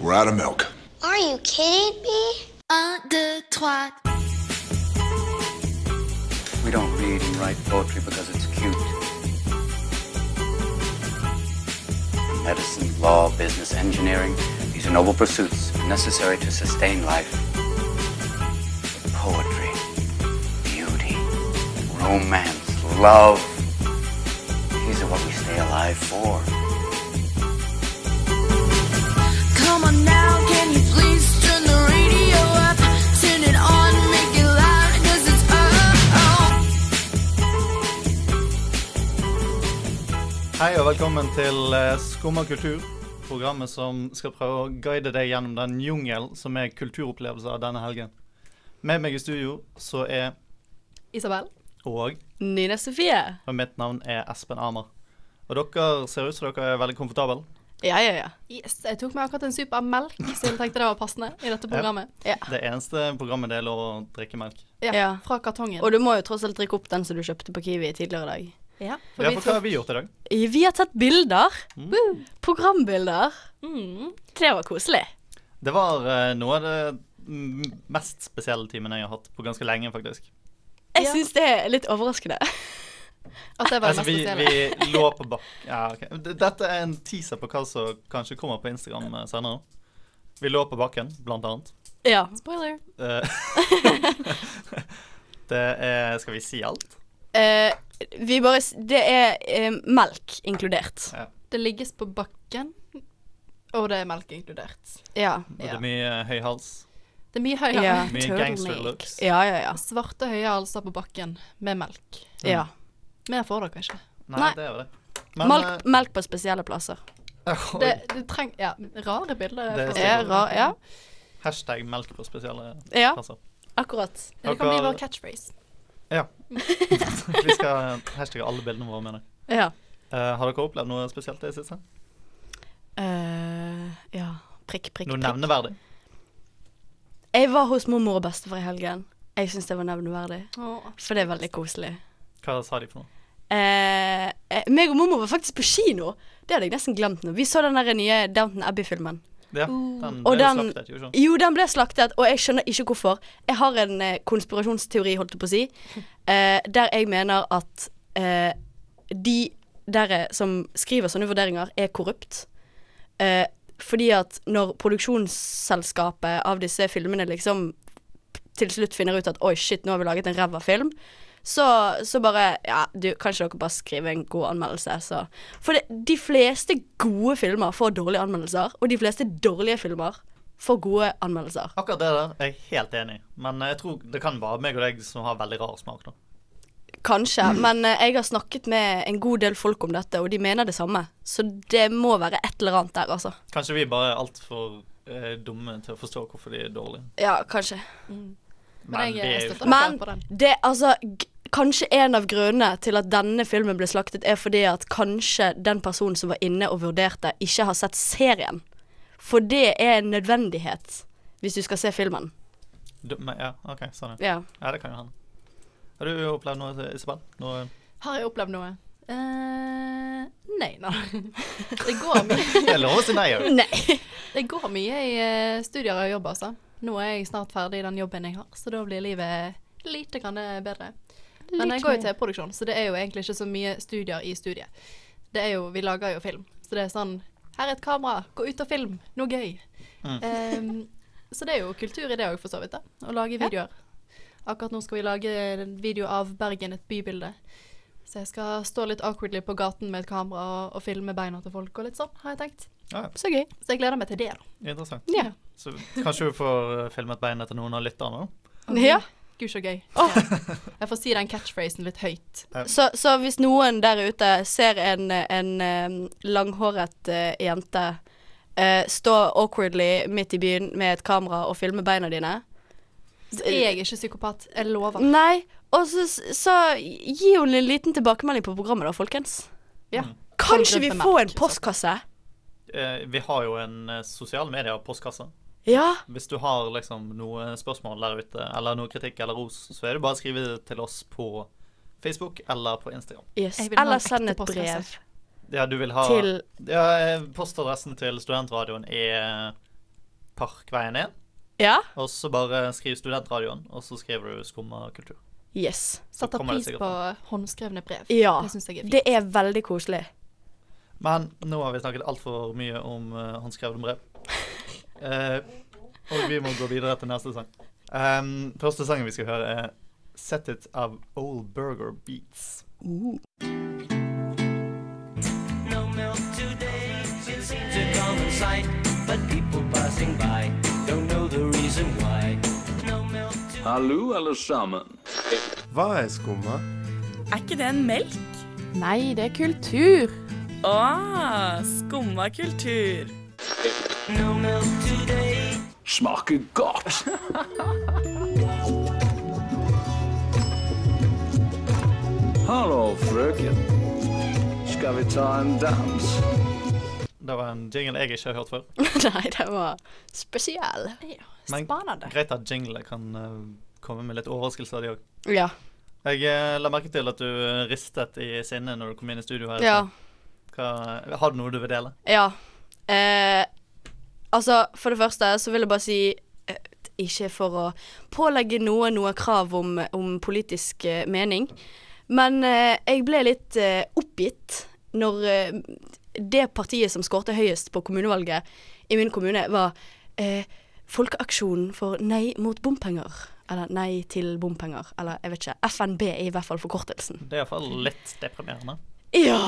We're out of milk. Are you kidding me? Un, deux, trois. We don't read and write poetry because it's cute. Medicine, law, business, engineering, these are noble pursuits necessary to sustain life. But poetry, beauty, romance, love, these are what we stay alive for. Hei og velkommen til eh, Skumma kultur. Programmet som skal prøve å guide deg gjennom den jungel som er kulturopplevelser denne helgen. Med meg i studio så er Isabel. og, Nina Sofie. og mitt navn er Espen Amer. Og dere ser ut som dere er veldig komfortable. Ja, ja, ja. Yes, jeg tok meg akkurat en sup av melk, så jeg tenkte det var passende i dette programmet. ja. Det eneste programmet det er lov å drikke melk. Ja, Ja. Fra kartongen. Og du må jo tross alt drikke opp den som du kjøpte på Kiwi tidligere i dag. ja, for Ja, vi for hva har vi gjort i dag? Vi har tatt bilder. Mm. Programbilder. mm, Det var koselig. Det var uh, noe av det mest spesielle timen jeg har hatt på ganske lenge, faktisk. Jeg Ja. syns det er litt overraskende. At det var Altså, vi, vi lå på bak... Ja, okay. Dette er en teaser på hva som kanskje kommer på Instagram eh, senere. Vi lå på bakken, blant annet. Ja. Spoiler. Eh, det er Skal vi si alt? Uh, vi bare Det er uh, melk inkludert. Det ligges på bakken, og det er melk inkludert. Ja. Og det er mye uh, høy hals. Det er mye høy hals. ja. Mye gangster looks. Ja, ja, ja. Svarte høye halser på bakken med melk. ja. Mer får dere ikke. Nei, Nei. det er jo det. Men Melk, melk på spesielle plasser. eh, Det, du treng... Ja, rare bilder. Det er å Ja, hashtag melk på spesielle ja, plasser. akkurat. Det kan bli vår catchphrase. Ja. Vi skal hashtagge alle bildene våre med jeg. Ja. Uh, har dere opplevd noe spesielt i det siste? Uh, ja. Prikk, prikk, prikk. Noe nevneverdig? Jeg var hos mormor og bestefar i helgen. Jeg syns det var nevneverdig. Oh, For det er veldig koselig. Hva sa de for noe? Eh, eh, meg og mormor var faktisk på kino. Det hadde jeg nesten glemt nå. Vi så den der nye Downton Abbey-filmen. Ja, den Og ble den- slaktet, jo den ble slaktet, og jeg skjønner ikke hvorfor. Jeg har en eh, konspirasjonsteori, holdt jeg på å si, eh, der jeg mener at eh, de dere som skriver sånne vurderinger, er korrupt. Eh, fordi at når produksjonsselskapet av disse filmene liksom til slutt finner ut at oi, shit, nå har vi laget en ræva film, så, så bare Ja, du, kanskje dere bare skriver en god anmeldelse, så For det, de fleste gode filmer får dårlige anmeldelser, og de fleste dårlige filmer får gode anmeldelser. Akkurat det der er jeg helt enig i. Men eh, jeg tror det kan være meg og deg som har veldig rar smak. da. Kanskje, men eh, jeg har snakket med en god del folk om dette, og de mener det samme. Så det må være et eller annet der, altså. Kanskje vi bare er altfor eh, dumme til å forstå hvorfor de er dårlige. Ja, kanskje. Men jeg, vi er jeg jo Men det, altså g Kanskje en av grunnene til at denne filmen ble slaktet, er fordi at kanskje den personen som var inne og vurderte, ikke har sett serien. For det er en nødvendighet hvis du skal se filmen. dumme. Ja, OK, sånn ja. Ja. Det kan jo hende. Har du opplevd noe, Isabel? Noe Har jeg opplevd noe? Uh, nei, nei. Det går mye. Det er lov å si nei òg. Nei. Det går mye i eh, studier og jobb, altså. Nå er jeg snart ferdig i den jobben jeg har, så da blir livet lite grann bedre. Men jeg går jo til produksjon, så det er jo egentlig ikke så mye studier i studiet. Det er jo, Vi lager jo film, så det er sånn Her er et kamera, gå ut og film, noe gøy. Mm. Um, så det er jo kultur i det òg, for så vidt. da Å lage videoer. Akkurat nå skal vi lage en video av Bergen, et bybilde. Så jeg skal stå litt awkwardly på gaten med et kamera og, og filme beina til folk og litt sånn, har jeg tenkt. Ja, Så gøy. Så jeg gleder meg til det, da. interessant. Ja. Så kanskje du får eh, filmet beina til noen av lytterne? Okay. ja. Gud, så gøy. Oh. Jeg får si den catchphrasen litt høyt. Så, så hvis noen der ute ser en, en langhåret uh, jente uh, stå awkwardly midt i byen med et kamera og filme beina dine Så er ikke psykopat. Jeg lover. Nei, og så, så gi henne en liten tilbakemelding på programmet da, folkens. Ja. Kanskje vi får en postkasse? Eh, vi har jo en sosiale medier-postkasse. Ja. Hvis du har liksom noe spørsmål der ute, eller noe kritikk eller ros, så er det bare å skrive det til oss på Facebook eller på Instagram. Yes. Eller send et brev. Ja, du vil ha til Ja, eh, postadressen til studentradioen er Parkveien 1, Ja? og så bare skriv Studentradioen, og så skriver du Skumma kultur. Yes. Setter pris på håndskrevne brev. Ja. Det syns jeg er fint. Det er veldig koselig. Men nå har vi snakket altfor mye om uh, håndskrevne brev. Eh, og vi må gå videre til neste sang. Um, første sangen vi skal høre, er 'Set It' av Old Burger Beats. No milk today, it seems a common sight. But people passing by don't know the reason why. No milk today. Hallo, alle sammen. Hva er skumma? Er ikke det en melk? Nei, det er kultur. Å, skumma kultur. No milk today. Smaker godt. Hallo, frøken. Skal vi ta en dans? Det var en jingle jeg ikke har hørt før. Nei, det var spesiell. Ja, Men Spennende. greit at jingle kan uh, komme med litt overraskelser, de òg. Ja. Jeg uh, la merke til at du eh, ristet i sinne når du kom inn i studio her. Ja. Hva, har du noe du vil dele? Ja. Eh, altså, for det første så vil jeg bare si eh, Ikke for å pålegge noe noe krav om, om politisk eh, mening, men eh, jeg ble litt eh, oppgitt når eh, det partiet som skårte høyest på kommunevalget i min kommune, var eh, Folkeaksjonen for nei mot bompenger. Eller nei til bompenger. Eller jeg vet ikke. FNB er i hvert fall forkortelsen. Det er iallfall litt deprimerende. Ja.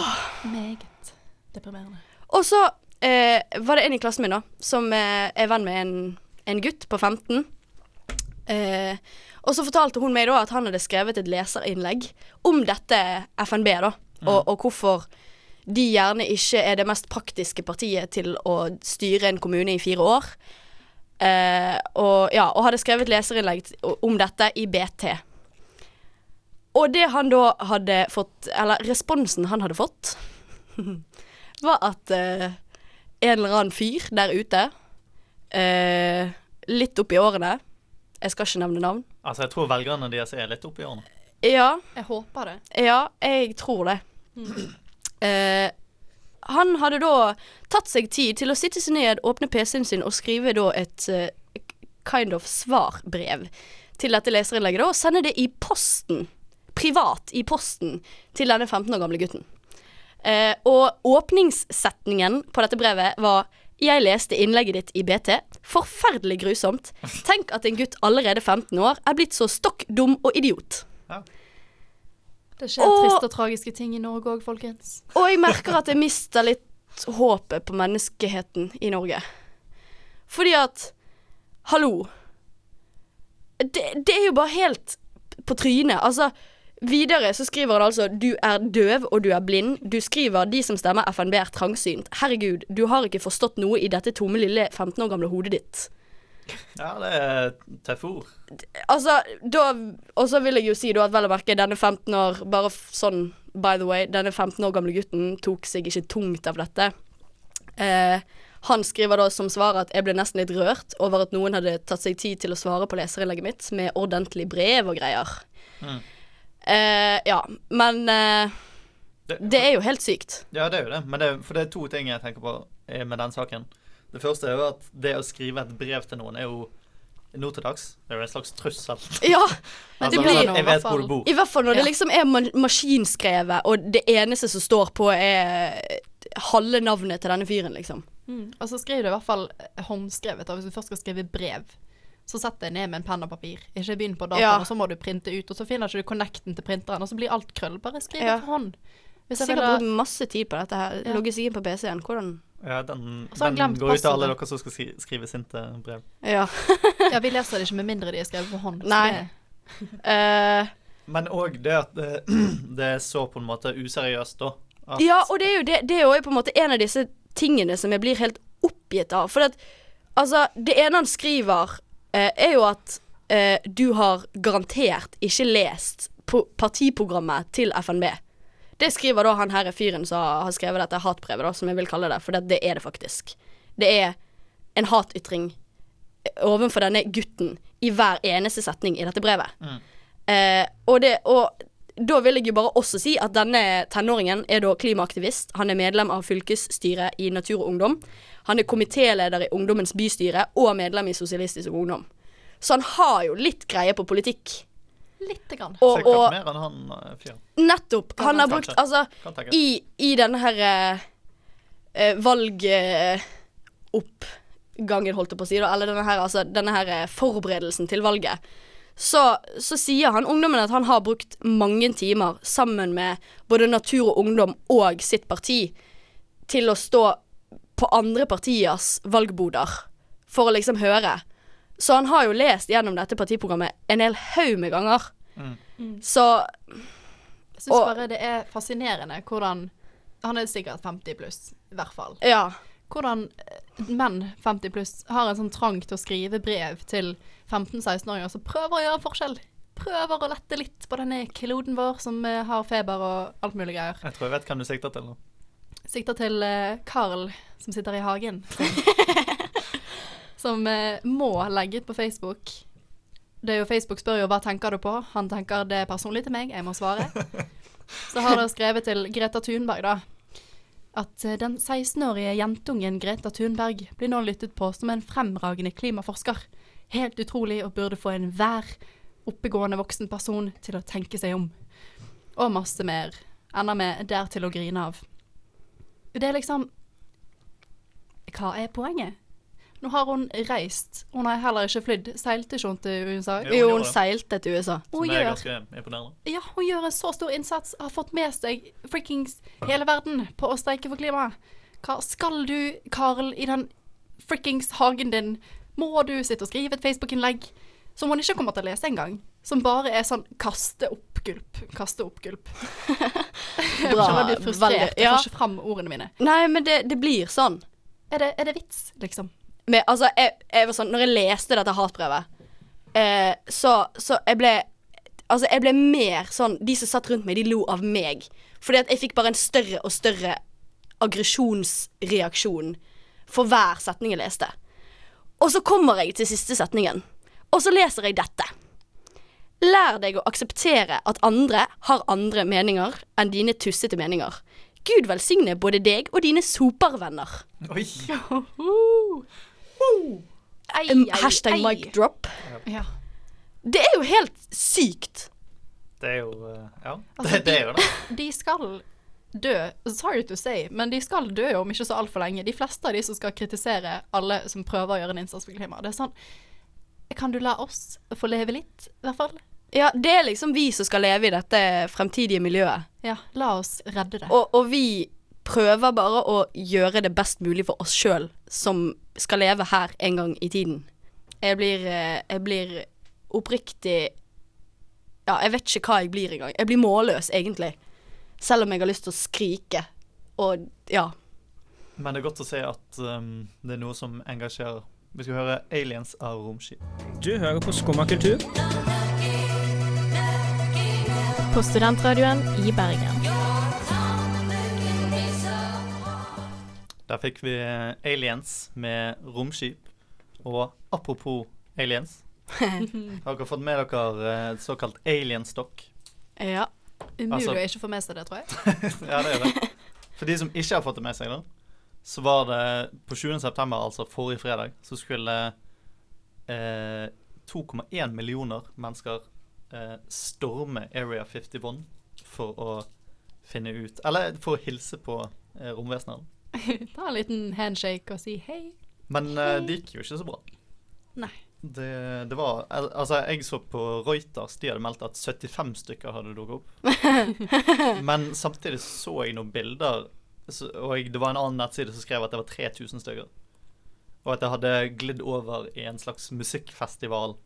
Meget deprimerende. Og så eh, var det en i klassen min da, som eh, er venn med en, en gutt på 15. Eh, og så fortalte hun meg da at han hadde skrevet et leserinnlegg om dette FNB, da. Og, og hvorfor de gjerne ikke er det mest praktiske partiet til å styre en kommune i fire år. Eh, og, ja, og hadde skrevet leserinnlegg om dette i BT. Og det han da hadde fått Eller responsen han hadde fått var at eh, en eller annen fyr der ute, eh, litt oppi årene Jeg skal ikke nevne navn. Altså, jeg tror velgerne deres er litt oppi årene. Ja, Jeg håper det. ja, jeg tror det. Eh, han hadde da tatt seg tid til å sitte seg ned, åpne PC-en sin og skrive da et uh, kind of svarbrev til dette leserinnlegget, da, og sende det i posten. Privat i posten til denne 15 år gamle gutten. Eh, og åpningssetningen på dette brevet var jeg leste innlegget ditt i BT. Forferdelig grusomt. Tenk at en gutt allerede 15 år er blitt så stokk dum og idiot. Det skjer Og- triste og tragiske ting i Norge òg, folkens. Og jeg merker at jeg mister litt håpet på menneskeheten i Norge. Fordi at Hallo. Det, det er jo bare helt på trynet. Altså, videre så skriver han altså Du er døv og du er blind. Du skriver De som stemmer FNB er trangsynt. Herregud, du har ikke forstått noe i dette tomme, lille 15 år gamle hodet ditt. Ja, det er tøffe ord. Altså, da Og så vil jeg jo si da at vel å merke denne 15 år Bare sånn by the way, denne 15 år gamle gutten tok seg ikke tungt av dette. Eh, han skriver da som svar at jeg ble nesten litt rørt over at noen hadde tatt seg tid til å svare på leserinnlegget mitt med ordentlig brev og greier. Mm. Eh, ja, men uh, det er jo helt sykt. Ja, det er jo det. Men det, for det er to ting jeg tenker på eh, med den saken. Det første er jo at det å skrive et brev til noen er jo nå til dags. Det er jo en slags trussel. Ja, Men Altså, det blir i jeg vet hvor fall. du bor. i hvert fall når det liksom er ma maskinskrevet, og det eneste som står på er halve navnet til denne fyren, liksom. Mm. Og så skriver du i hvert fall håndskrevet. Da. Hvis du først skal skrive brev, så sett deg ned med en penn og papir. Ikke begynn på dataen, Ja. og så må du printe ut. Og så finner ikke du connecten til printeren, og så blir alt krøll. Bare skriv Ja. det for hånd. Hvis jeg Sikkert brukt masse tid på dette her. Ja. Logge seg inn på PC-en. Hvordan Ja, den, den går ut til alle dere som skal skri skrive sinte brev. Ja. Ja, vi leser det ikke med mindre de er skrevet for hånd. Nei. Eh, Men òg det at det, det er så på en måte useriøst, da. At, ja, og det er jo det, det er jo på en måte en av disse tingene som jeg blir helt oppgitt av. For at, altså, det ene han skriver, er jo at eh, du har garantert ikke lest på partiprogrammet til FNB. Det skriver da han her fyren som har skrevet dette hatbrevet, da, som jeg vil kalle det, for det, det er det faktisk. Det er en hatytring overfor denne gutten i hver eneste setning i dette brevet. Eh, og, det, og da vil jeg jo bare også si at denne tenåringen er da klimaaktivist. Han er medlem av fylkesstyret i Natur og Ungdom. Han er komitéleder i Ungdommens bystyre og medlem i Sosialistisk Ungdom. Så han har jo litt greie på politikk. Lite grann. Og, Sikkert og mer enn han eh, fyren. nettopp. Han har brukt Altså, i, i denne her eh, eh, valgoppgangen, holdt jeg på å si, da, eller denne her, altså, denne her eh, forberedelsen til valget, så, så sier han ungdommen at han har brukt mange timer sammen med både Natur og Ungdom og sitt parti til å stå på andre partiers valgboder for å liksom høre. Så han har jo lest gjennom dette partiprogrammet en hel haug med ganger. Mm. Så Jeg syns bare det er fascinerende hvordan Han er sikkert 50 pluss, i hvert fall. ja. Hvordan eh, menn 50 pluss har en sånn trang til å skrive brev til 15-16-åringer som prøver å gjøre forskjell. Prøver å lette litt på denne kloden vår som eh, har feber og alt mulig greier. Jeg tror jeg vet hvem du sikter til nå. Sikter til eh, Carl som sitter i hagen. Som, eh, må legge ut på Facebook. Det er jo Facebook spør jo hva tenker du på. Han tenker det er personlig til meg, jeg må svare. Så har dere skrevet til Greta Thunberg, da. At eh, den 16-årige jentungen Greta Thunberg blir nå lyttet på som en fremragende klimaforsker. Helt utrolig og burde få enhver oppegående voksen person til å tenke seg om. Og masse mer. Ender med der til å grine av. Det er liksom Hva er poenget? Nå har hun reist. Hun har heller ikke flydd. Seilte ikke hun til USA? Jo, hun Jo, hun seilte til USA. Hun er gjør, ganske imponerende. ja, hun gjør en så stor innsats. Har fått med seg frikkings hele verden på å streike for klimaet. Hva skal du, Karl, i den frikkings hagen din? Må du sitte og skrive et Facebook-innlegg som hun ikke kommer til å lese engang? Som bare er sånn kaste opp-gulp, kaste opp-gulp. Jeg Bra, jeg blir frustrert. veldig, Jeg får ikke fram ordene mine. Nei, men det, det blir sånn. Er det, er det vits, liksom? Men, altså, jeg, jeg var sånn Når jeg leste dette hatbrevet, eh, så, så jeg ble Altså, jeg ble mer sånn De som satt rundt meg, de lo av meg. Fordi at jeg fikk bare en større og større aggresjonsreaksjon for hver setning jeg leste. Og så kommer jeg til siste setningen, og så leser jeg dette. Lær deg å akseptere at andre har andre meninger enn dine tussete meninger. Gud velsigne både deg og dine sopervenner. Oi! Ei, Um, ei, hashtag ei. mic drop. Ja. Det er jo helt sykt. Det er jo eh, Ja, Altså, det, det er jo det. De skal dø, sorry to say, men de skal dø om ikke så altfor lenge. De fleste av de som skal kritisere alle som prøver å gjøre en innsats for klimaet. Det er sånn Kan du la oss få leve litt, i hvert fall? Ja, det er liksom vi som skal leve i dette fremtidige miljøet. Ja, la oss redde det. Og, og vi prøver bare å gjøre det best mulig for oss sjøl, som skal leve her en gang i tiden. Jeg blir, eh, jeg blir oppriktig Ja, jeg vet ikke hva jeg blir engang. Jeg blir målløs, egentlig. Selv om jeg har lyst til å skrike. Og ja. Men det er godt å se at um, det er noe som engasjerer. Vi skal høre 'Aliens' av Romskip. Du hører på Skumma kultur. På studentradioen i Bergen. Der fikk vi eh, 'Aliens' med romskip. Og apropos aliens Har dere fått med dere eh, såkalt alienstokk? ja. Umulig altså- å ikke få med seg det, tror jeg. ja, det er det. For de som ikke har fått det med seg, da, så var det på 20. september, altså forrige fredag, så skulle eh, 2,1 millioner mennesker eh, storme Area 51 for å finne ut Eller for å hilse på eh, romvesener. Ta en liten handshake og si hei. Men uh, det gikk jo ikke så bra. Nei. Det, det var Altså, jeg så på Reuters, de hadde meldt at 75 stykker hadde dukket opp. Men samtidig så jeg noen bilder, og det var en annen nettside som skrev at det var 3000 stykker. Og at det hadde glidd over i en slags musikkfestival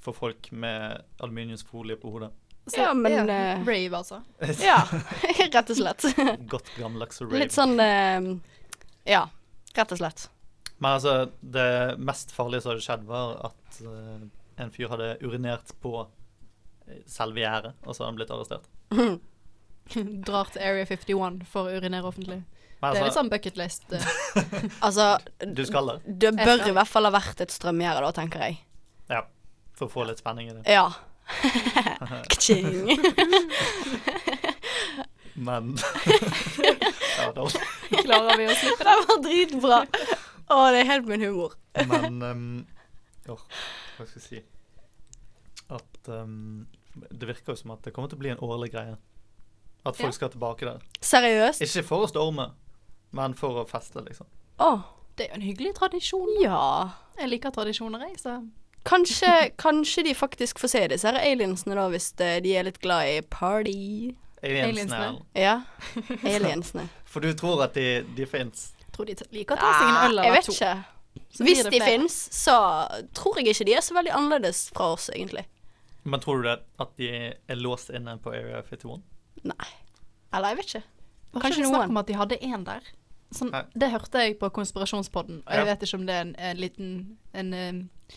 for folk med aluminiumsfolie på hodet. Så, Ja, men, eh, Rave, altså. Ja, rett og slett. Godt gammeldags rave. Litt sånn uh, Ja, rett og slett. Men altså, det mest farlige som hadde skjedd, var at uh, en fyr hadde urinert på selve gjerdet, og så hadde han blitt arrestert. Drar til Area 51 for å urinere offentlig. Altså, det er altså- litt sånn bucketlist. Altså, Du skal det? det bør i hvert fall ha vært et strømgjerde, da, tenker jeg. Ja. For å få litt spenning i det. Ja. Ka-ching. Men Ja, da Klarer vi å slippe Det var dritbra. Å, det er helt min humor. Men um, åh, Hva skal jeg si At um, Det virker jo som at det kommer til å bli en årlig greie. At folk Ja. skal tilbake der. Seriøst? Ikke for å storme, men for å feste, liksom. Å, Det er jo en hyggelig tradisjon. ja. Jeg liker tradisjoner, jeg, så Kanskje, kanskje de faktisk får se disse her aliensene, da, hvis eh, de er litt glad i party. Aliensene. Aliensene. Ja. Aliensene. For du tror at de, de fins? tror de liker å ta seg en øl to. jeg vet to. ikke. Så Hvis de fins, så tror jeg ikke de er så veldig annerledes fra oss, egentlig. Men tror du det at de er låst inne på Area 51? Nei. Eller jeg vet ikke. Var Kanskje ikke snakk om at de hadde én der? Sånn, det hørte jeg på konspirasjonspodden, og jeg Ja. vet ikke om det er en, en liten en, eh,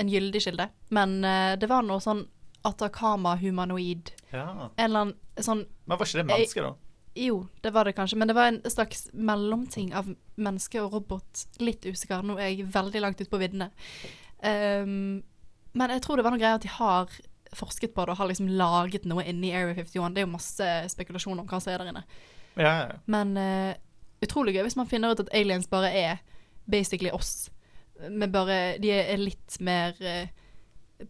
en gyldig kilde, men uh, det var noe sånn Atacama humanoid. Ja. En eller annen sånn Men var ikke det menneske, da? Jo, det var det kanskje, men det var en slags mellomting av menneske og robot. Litt usikker. Nå er jeg veldig langt ute på viddene. Um, men jeg tror det var noe greier at de har forsket på det og har liksom laget noe inni Area 51. Det er jo masse spekulasjon om hva som er der inne. Ja, ja, ja. Men uh, utrolig gøy hvis man finner ut at aliens bare er basically oss. Men bare De er litt mer eh,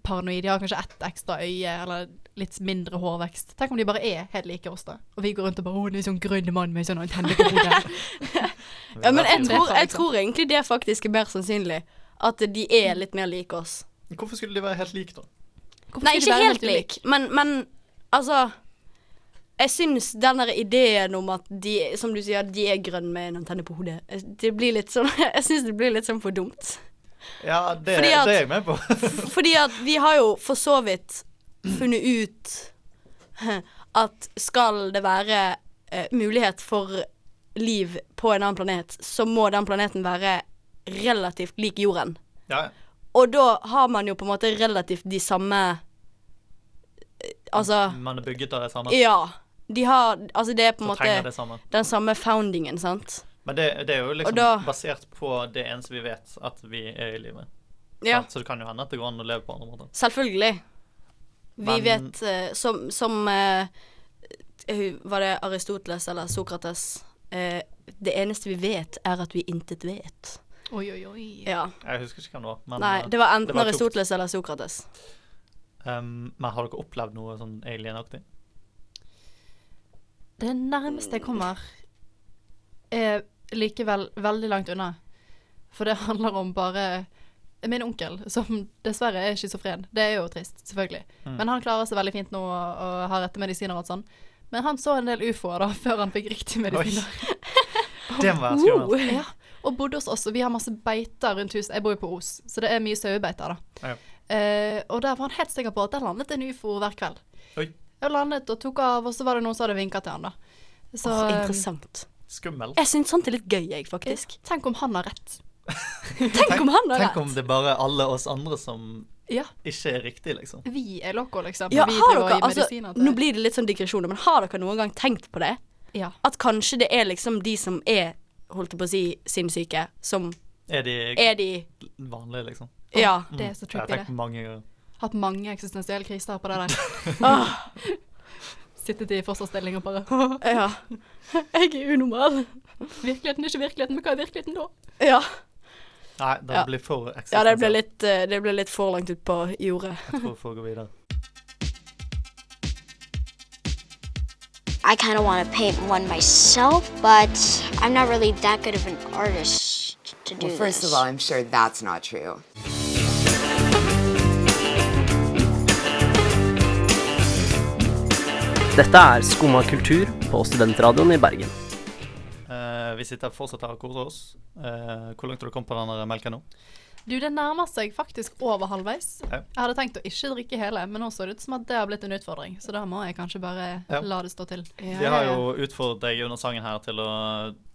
paranoide. De har kanskje ett ekstra øye, eller litt mindre hårvekst. Tenk om de bare er helt like oss, da. Og vi går rundt og bare 'Å, det er sånn grønn mann med sånn antenne på hodet'. Ja, men jeg tror, jeg tror egentlig det faktisk er mer sannsynlig. At de er litt mer like oss. Hvorfor skulle de være helt like, da? Hvorfor Nei, ikke helt, helt like, lik, men, men altså Jeg syns den der ideen om at de, som du sier, de er grønne med en antenne på hodet Det blir litt sånn Jeg syns det blir litt sånn for dumt. Ja, det, at- det er jeg med på. Fordi at vi har jo for så vidt funnet ut at skal det være eh, mulighet for liv på en annen planet, så må den planeten være relativt lik jorden. Ja, ja. Og da har man jo på en måte relativt de samme eh, Altså Man er bygget av det samme. Ja. De har Altså, det er på en måte den samme foundingen, sant? Men det, det er jo liksom da- basert på det eneste vi vet, at vi er i livet. Ja. Så det kan jo hende at det går an å leve på andre måter. Selvfølgelig. Vi Men- vet uh, Som, som eh, Var det Aristoteles eller Sokrates? Uh, det eneste vi vet, er at vi intet vet. Oi, oi, oi. Ja. Jeg husker ikke hvem det var. Men, Nei, det var enten klokt. Aristoteles eller Sokrates. Um, men har dere opplevd noe sånn alienaktig? Det nærmeste jeg kommer, er likevel veldig langt unna. For det handler om bare min onkel, som dessverre er schizofren. Det er jo trist, selvfølgelig. Mm. Men han klarer seg veldig fint nå og, og har rette medisiner og sånn. Men han så en del ufoer da, før han fikk riktige medisiner. Det må være skummelt. Ja, og bodde hos oss, og vi har masse beiter rundt huset. Jeg bor jo på Os, så det er mye sauebeiter, da. Ja. Uh, og der var han helt sikker på at det landet en ufo hver kveld. Oi. Jeg landet og tok av, og så var det noen som hadde vinka til han, da. Så, eh, interessant. Skummelt. Jeg syns sånt er litt gøy, jeg, faktisk. Tenk om han har rett. Tenk om han har rett. Tenk om det bare er alle oss andre som Ja. ikke er riktig, liksom. Vi er loco, liksom. Ja, vi har dere, altså, til nå blir det litt sånn digresjoner, men har dere noen gang tenkt på det? Ja. At kanskje det er liksom de som er, holdt jeg på å si, sinnssyke, som Er de er de vanlige, liksom? Ja. Det er så Jeg har tenkt det. mange ganger. Hatt mange eksistensielle kriser på det der. Ah. Sittet i forsvarsstilling og bare Ja. Jeg er unormal. Virkeligheten er ikke virkeligheten, men hva er virkeligheten da? Ja. Nei, det Ja. blir for ja, det blir, litt, eh, det blir litt for langt ut på jordet. Jeg tror vi får gå videre. I kind of want to paint one myself, but I'm not really that good of an artist to do Well, first this. of all, I'm sure that's not true. Dette er Skumma kultur på Studentradioen i Bergen. Eh, vi sitter fortsatt her og koser oss. Eh, hvor langt har du kommet på den melka nå? Du, det nærmer seg faktisk over halvveis. Ja. Jeg hadde tenkt å ikke drikke hele, men nå så det ut som at det har blitt en utfordring. Så da må jeg kanskje bare Ja. la det stå til. Vi har jo utfordret deg under sangen her til å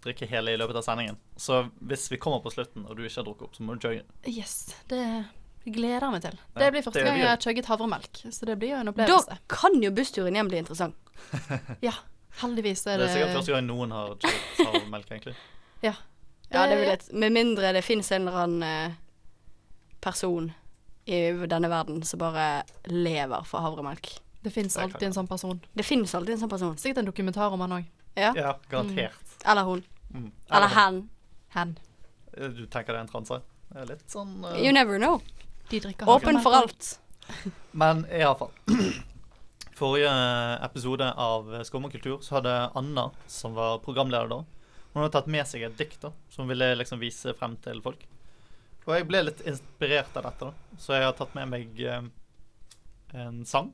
drikke hele i løpet av sendingen. Så hvis vi kommer på slutten og du ikke har drukket opp, så må du chugge. Yes, det gleder jeg meg til. Det blir første gang jeg har chugget havremelk, så det blir jo en opplevelse. Da kan jo bussturen hjem bli interessant. Ja, heldigvis Det er er sikkert første gang noen har chugget havremelk, egentlig. Ja. Ja, det Eh, vil jeg Med mindre det fins en eller annen eh, person i denne verden som bare lever for havremelk. Det fins alltid en sånn person. Det finnes alltid en sånn person. Sikkert en dokumentar om han òg. Ja. Ja, garantert. Eller hun. Mm. Eller hen. Hen. Eh, Du tenker det er en transe? Det er litt sånn uh... You never know. De drikker Åpen for alt. Men iallfall. Forrige episode av Skum og kultur så hadde Anna, som var programleder da, hun hadde tatt med seg et dikt da, som hun ville liksom vise frem til folk. Og jeg ble litt inspirert av dette, da. Så jeg har tatt med meg eh, en sang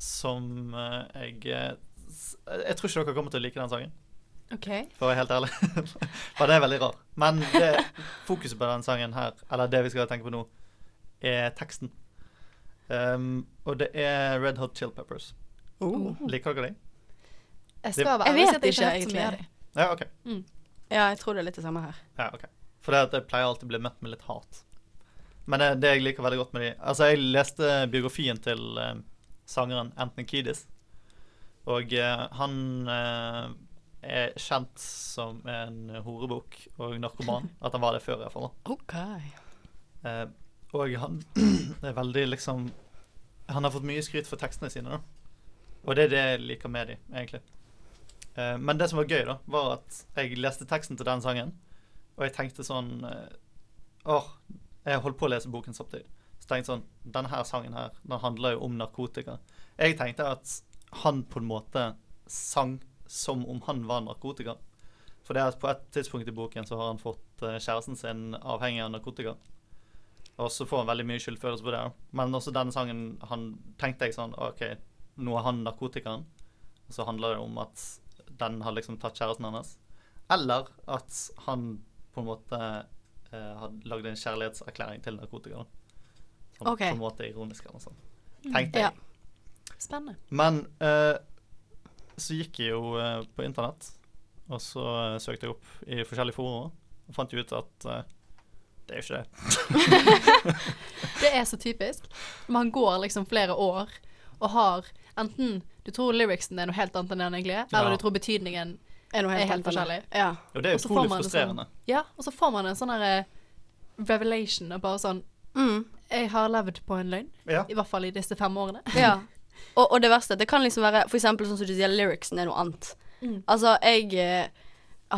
som eh, jeg eh, Jeg tror ikke dere kommer til å like den sangen, OK. for å være helt ærlig. for det er veldig rar. Men det, fokuset på den sangen her, eller det vi skal tenke på nå, er teksten. Um, og det er Red Hot Chill Peppers. Oh. Liker dere de? Jeg skal være Jeg ærlig og si vet at jeg ikke, ikke så mye av egentlig. dem. Ja, OK. Mm. Ja, jeg tror det er litt det samme her. Ja, ok. For det at jeg pleier alltid å bli møtt med litt hat. Men det, det jeg liker veldig godt med de Altså, jeg leste biografien til eh, sangeren Anthony Kiedis. Og eh, han eh, er kjent som en horebukk og narkoman. At han var det før, iallfall. OK. Eh, og han er veldig liksom Han har fått mye skryt for tekstene sine, da. Og det er det jeg liker med dem, egentlig. Eh, men det som var gøy, da, var at jeg leste teksten til den sangen, og jeg tenkte sånn eh, Åh, jeg holdt på å lese boken samtidig. Så tenkte jeg sånn Denne her sangen her, den handler jo om narkotika. Jeg tenkte at han på en måte sang som om han var narkotika. For det er at på et tidspunkt i boken så har han fått eh, kjæresten sin avhengig av narkotika. Og så får han veldig mye skyldfølelse på det. Men også denne sangen han tenkte jeg sånn OK, nå er han narkotikaen. Og så handler det om at den har liksom tatt kjæresten hans. Eller at han på en måte eh, hadde lagd en kjærlighetserklæring til narkotikaen. Som Sånn, Ok. På en måte ironisk eller noe sånt. Mm. Tenkte jeg. Ja. Spennende. Men eh, så gikk jeg jo eh, på internett, og så eh, søkte jeg opp i forskjellige forumer, og fant jo ut at eh, det er jo ikke det. Det er så typisk. Man går liksom flere år og har enten Du tror lyricsen er noe helt annet enn den egentlig er, eller du tror betydningen Er noe helt er helt forskjellig. Ja. Og det er jo så får utrolig frustrerende. Sånn, ja, og så får man en sånn herre revelation og bare sånn Mm. Jeg har levd på en løgn. Ja. I hvert fall i disse fem årene. Ja. Og, og det verste, det kan liksom være for eksempel sånn som du sier, lyricsen er noe annet. Mm. Altså, jeg eh,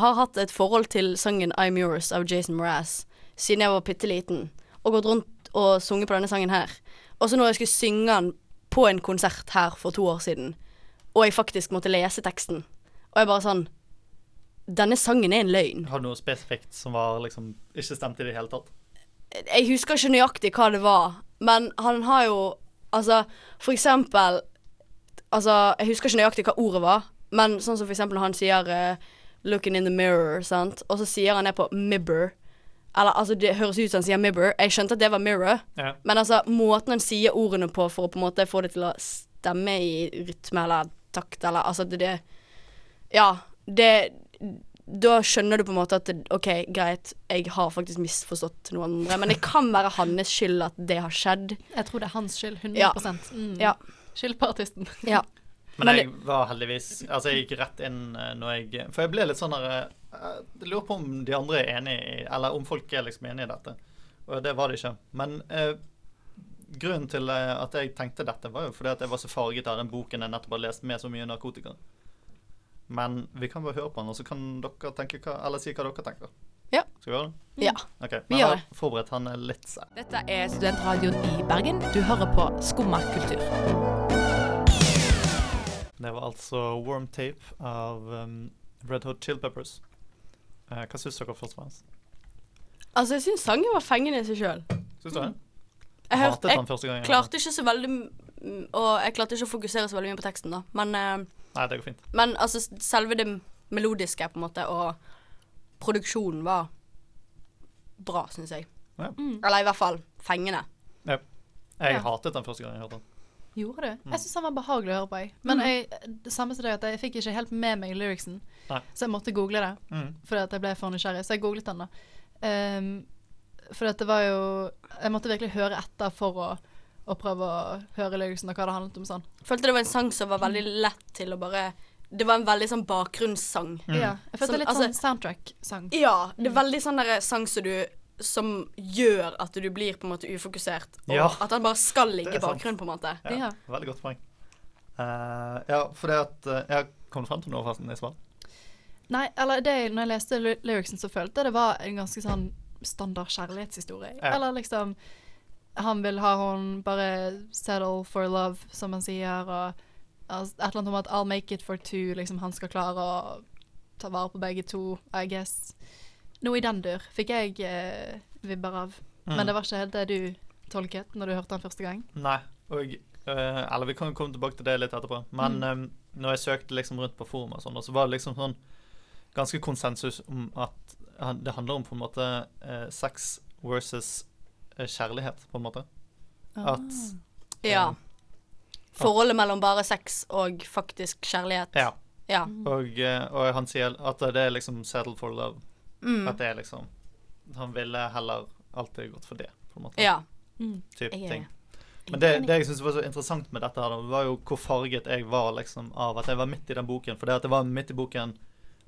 har hatt et forhold til sangen I'm Yours av Jason Mraz siden jeg var bitte liten, og gått rundt og sunget på denne sangen her. Og så når jeg skulle synge den på en konsert her for to år siden, og jeg faktisk måtte lese teksten, og jeg bare sånn Denne sangen er en løgn. Har du noe spesifikt som var liksom ikke stemte i det hele tatt? Jeg husker ikke nøyaktig hva det var, men han har jo Altså, for eksempel Altså, jeg husker ikke nøyaktig hva ordet var, men sånn som for eksempel når han sier uh, 'looking in the mirror', sant, og så sier han det på 'mibber'. Eller altså, det høres ut som han sier 'mirror'. Jeg skjønte at det var 'mirror', Ja. men altså, måten han sier ordene på for å på en måte få det til å stemme i rytme eller takt, eller altså det, det Ja, det Da skjønner du på en måte at det, OK, greit, jeg har faktisk misforstått noen andre, men det kan være hans skyld at det har skjedd. Jeg tror det er hans skyld. 100 Ja. mm. Ja. Skyld på artisten. Ja. Men, jeg var heldigvis Altså, jeg gikk rett inn eh, når jeg For jeg ble litt sånn der eh, Jeg lurer på om de andre er enig i Eller om folk er liksom enig i dette. Og det var det ikke. Men eh, grunnen til eh, at jeg tenkte dette, var jo fordi at jeg var så farget av den boken jeg nettopp har lest med så mye narkotika. Men vi kan bare høre på den, og så kan dere tenke hva Eller si hva dere tenker. Ja. Skal vi gjøre det? Ja. Ok, Vi men gjør jeg det. har forberedt han er litt sær. Dette er Studentradioen i Bergen. Du hører på Skumma kultur. Det var altså Warm Tape av um, Red Hot Chill Peppers. Eh, hva syns dere først og fremst? Altså, jeg syns sangen var fengende i seg sjøl. Syns du det? Jeg, Hatet hørte- den første gangen, Jeg klarte ikke så veldig Og jeg klarte ikke å fokusere så veldig mye på teksten, da. Men, eh, Nei, det går fint. men altså, selve det melodiske, på en måte, og produksjonen var bra, syns jeg. Ja. Eller i hvert fall fengende. Ja. Jeg Ja. hatet den første gangen jeg hørte den. Gjorde det? Mm. Jeg syns han var behagelig å høre på. Jeg. Men jeg, det samme som det at jeg fikk ikke helt med meg lyricsen, Nei. så jeg måtte google det. Mm. Fordi at jeg ble for nysgjerrig. Så jeg googlet den, da. Um, for at det var jo Jeg måtte virkelig høre etter for å, å prøve å høre lyricsen og hva det handlet om sånn. Følte det var en sang som var veldig lett til å bare Det var en veldig sånn bakgrunnssang. Ja. Jeg følte Som- litt altså- sånn soundtrack-sang. Ja, det er veldig sånn der sang som du som gjør at du blir på en måte ufokusert. Og Ja. at han bare skal ligge i sant. bakgrunnen, på en måte. Ja, Veldig godt poeng. Uh, ja, for det at uh, Jeg kom frem til noe, forresten, Isabel. Nei, eller det, når jeg leste lyricsen, så følte jeg det var en ganske sånn standard kjærlighetshistorie. Ja. Eller liksom Han vil ha hun bare settle for love, som han sier, og altså, et eller annet om at I'll make it for two. Liksom han skal klare å ta vare på begge to, I guess. Noe i den dur fikk jeg eh, vibber av. Mm. Men det var ikke helt det du tolket når du hørte den første gang. Nei, og eh, Eller vi kan jo komme tilbake til det litt etterpå. Men Mm. eh, når jeg søkte liksom rundt på forum og sånn, så var det liksom sånn ganske konsensus om at det handler om på en måte eh, sex versus eh, kjærlighet, på en måte. Ah. At Ja. Forholdet mellom bare sex og faktisk kjærlighet. Ja. Ja. Og, eh, og han sier at det er liksom settle for love. Mm. At det er liksom Han ville heller alltid gått for det, på en måte. Ja. Mm. Typ Jeg ting. Men det, det jeg syns var så interessant med dette, her, var jo hvor farget jeg var liksom av at jeg var midt i den boken. For det at jeg var midt i boken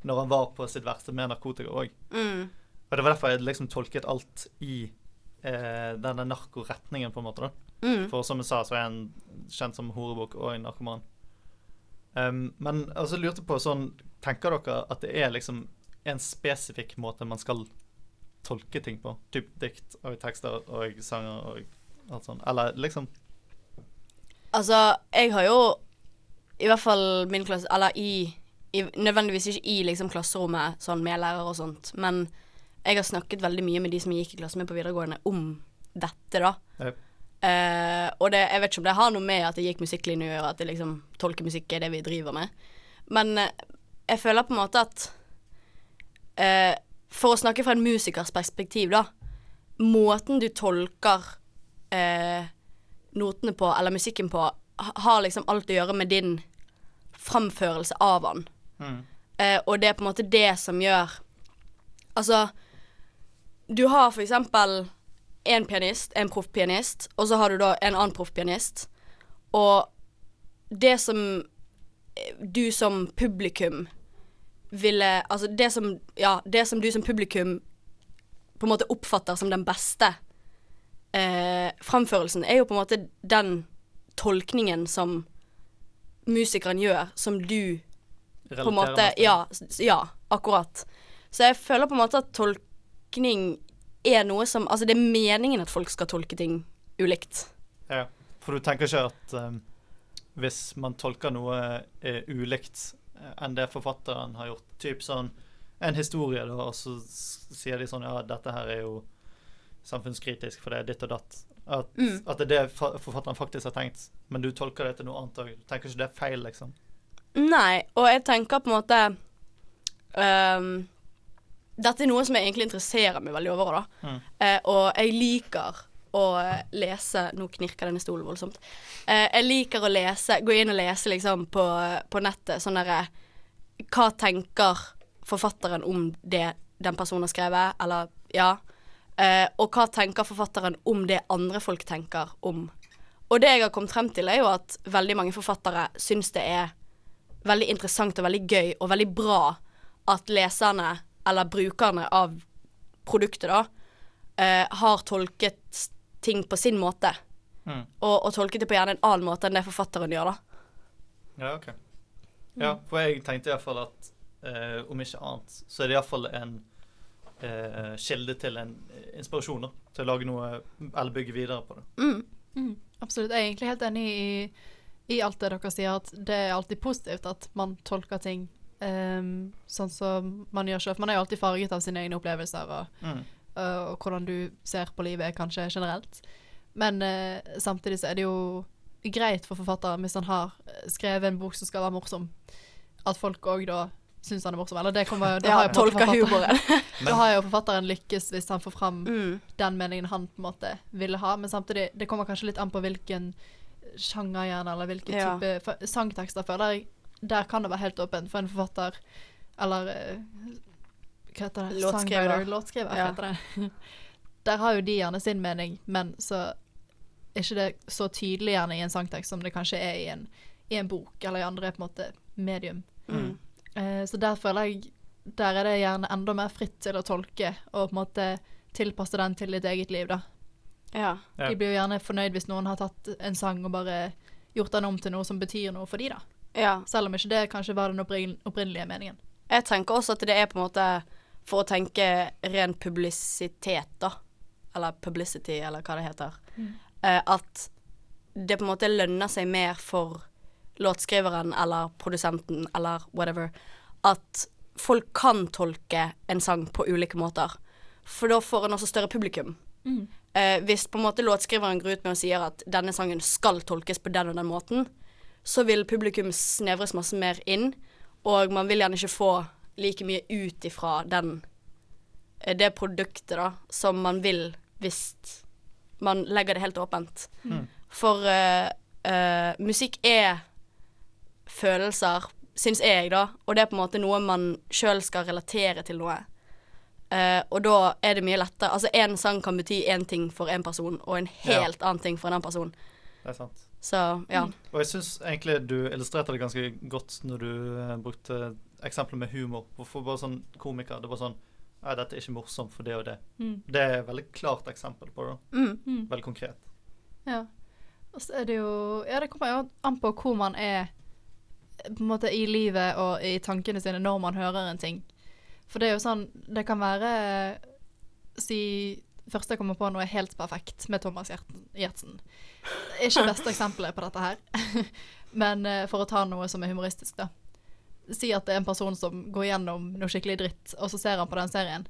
når han var på sitt verste med narkotika òg. Mm. Og det var derfor jeg liksom tolket alt i eh, denne narkoretningen, på en måte. da. Mm. For som jeg sa, så er han kjent som horebukk og en narkoman. Um, men altså lurte på sånn Tenker dere at det er liksom en spesifikk måte man skal tolke ting på? Typ dikt og tekster og sanger og alt sånt? Eller liksom Altså, jeg har jo i hvert fall min klasse Eller i, i Nødvendigvis ikke i liksom klasserommet sånn med lærere og sånt, men jeg har snakket veldig mye med de som jeg gikk i klasse med på videregående, om dette, da. Yep. Uh, og det, jeg vet ikke om det har noe med at jeg gikk musikklinje å gjøre, at det liksom tolker musikk er det vi driver med. Men uh, jeg føler på en måte at uh, For å snakke fra en musikers perspektiv, da. Måten du tolker eh, notene på, eller musikken på, har liksom alt å gjøre med din framførelse av den. Mm. Eh, og det er på en måte det som gjør Altså, du har for eksempel en pianist, en proffpianist, og så har du da en annen proffpianist. Og det som eh, du som publikum ville Altså det som Ja, det som du som publikum på en måte oppfatter som den beste eh, framførelsen, er jo på en måte den tolkningen som musikeren gjør, som du på en måte ja, ja, akkurat. Så jeg føler på en måte at tolkning er noe som Altså, det er meningen at folk skal tolke ting ulikt. Ja, for du tenker ikke at um, hvis man tolker noe uh, ulikt eh, enn det forfatteren har gjort, typ sånn en historie, da, og så sier de sånn Ja, dette her er jo samfunnskritisk, for det er ditt og datt. At, Mm. at det er det forfatteren faktisk har tenkt, men du tolker det til noe annet òg. Tenker ikke det er feil, liksom. Nei, og jeg tenker på en måte um, Dette er noe som jeg egentlig interesserer meg veldig over, da. Mm. Uh, og jeg liker å lese Nå knirker denne stolen voldsomt. Uh, jeg liker å lese Gå inn og lese liksom på, på nettet sånn derre Hva tenker forfatteren om det den personen har skrevet, eller ja. Uh, og hva tenker forfatteren om det andre folk tenker om. Og det jeg har kommet frem til, er jo at veldig mange forfattere syns det er veldig interessant og veldig gøy og veldig bra at leserne, eller brukerne av produktet, da, eh, har tolket ting på sin måte. Mm. Og, og tolket det på gjerne en annen måte enn det forfatteren gjør, da. Ja, OK. Ja, for jeg tenkte iallfall at eh, om ikke annet, så er det iallfall en eh, kilde til en inspirasjon da, til å lage noe eller bygge videre på det. Mm. Mm, absolutt. Jeg er egentlig helt enig i, i alt det dere sier, at det er alltid positivt at man tolker ting um, sånn som man gjør selv. Man er jo alltid farget av sine egne opplevelser og, Mm. og, og hvordan du ser på livet, kanskje generelt. Men uh, samtidig så er det jo greit for forfatteren hvis han har skrevet en bok som skal være morsom, at folk òg da syns han er morsom. Eller det kommer da har jo humoren. da har jo forfatteren lykkes hvis han får fram Mm. den meningen han på en måte ville ha. Men samtidig, det kommer kanskje litt an på hvilken sjanger gjerne, eller hvilken Ja. type sangtekster, føler jeg. Der kan det være helt åpent for en forfatter, eller eh, Hva heter det? Låtskriver. Låtskriver, Ja. heter det. Der har jo de gjerne sin mening, men så er ikke det så tydelig gjerne i en sangtekst som det kanskje er i en, i en bok, eller i andre på en måte medium. Mm. Uh, så der føler jeg Der er det gjerne enda mer fritt til å tolke og på en måte tilpasse den til ditt eget liv, da. Ja. De blir jo gjerne fornøyd hvis noen har tatt en sang og bare gjort den om til noe som betyr noe for de, da. Ja. Selv om ikke det kanskje var den opprinnelige meningen. Jeg tenker også at det er på en måte for å tenke ren publisitet, da. Eller publicity, eller hva det heter. Mm. Eh, at det på en måte lønner seg mer for låtskriveren eller produsenten eller whatever at folk kan tolke en sang på ulike måter. For da får en også større publikum. Mm. Eh, hvis på en måte låtskriveren går ut med og sier at denne sangen skal tolkes på den og den måten, så vil publikum snevres masse mer inn, og man vil gjerne ikke få like mye ut ifra den eh, det produktet da, som man vil hvis man legger det helt åpent. Mm. For uh, uh, musikk er følelser, syns jeg, da, og det er på en måte noe man sjøl skal relatere til noe. Eh, og da er det mye lettere. Altså, én sang kan bety én ting for én person, og en helt annen ting for en annen person. Det er sant. Så, ja. Og jeg syns egentlig du illustrerte det ganske godt når du uh, brukte eksempler med humor. Hvorfor bare sånn komiker? Det var sånn Nei, dette er ikke morsomt for det og det. Mm. Det er et veldig klart eksempel på det. Mm. Mm. Veldig konkret. Ja. Og så er det jo Ja, det kommer jo an på hvor man er på en måte i livet og i tankene sine når man hører en ting. For det er jo sånn Det kan være Si Først jeg kommer på noe helt perfekt med Thomas. Gjertsen. Ikke beste eksempelet på dette her, men eh, for å ta noe som er humoristisk, da. Si at det er en person som går gjennom noe skikkelig dritt, og så ser han på den serien.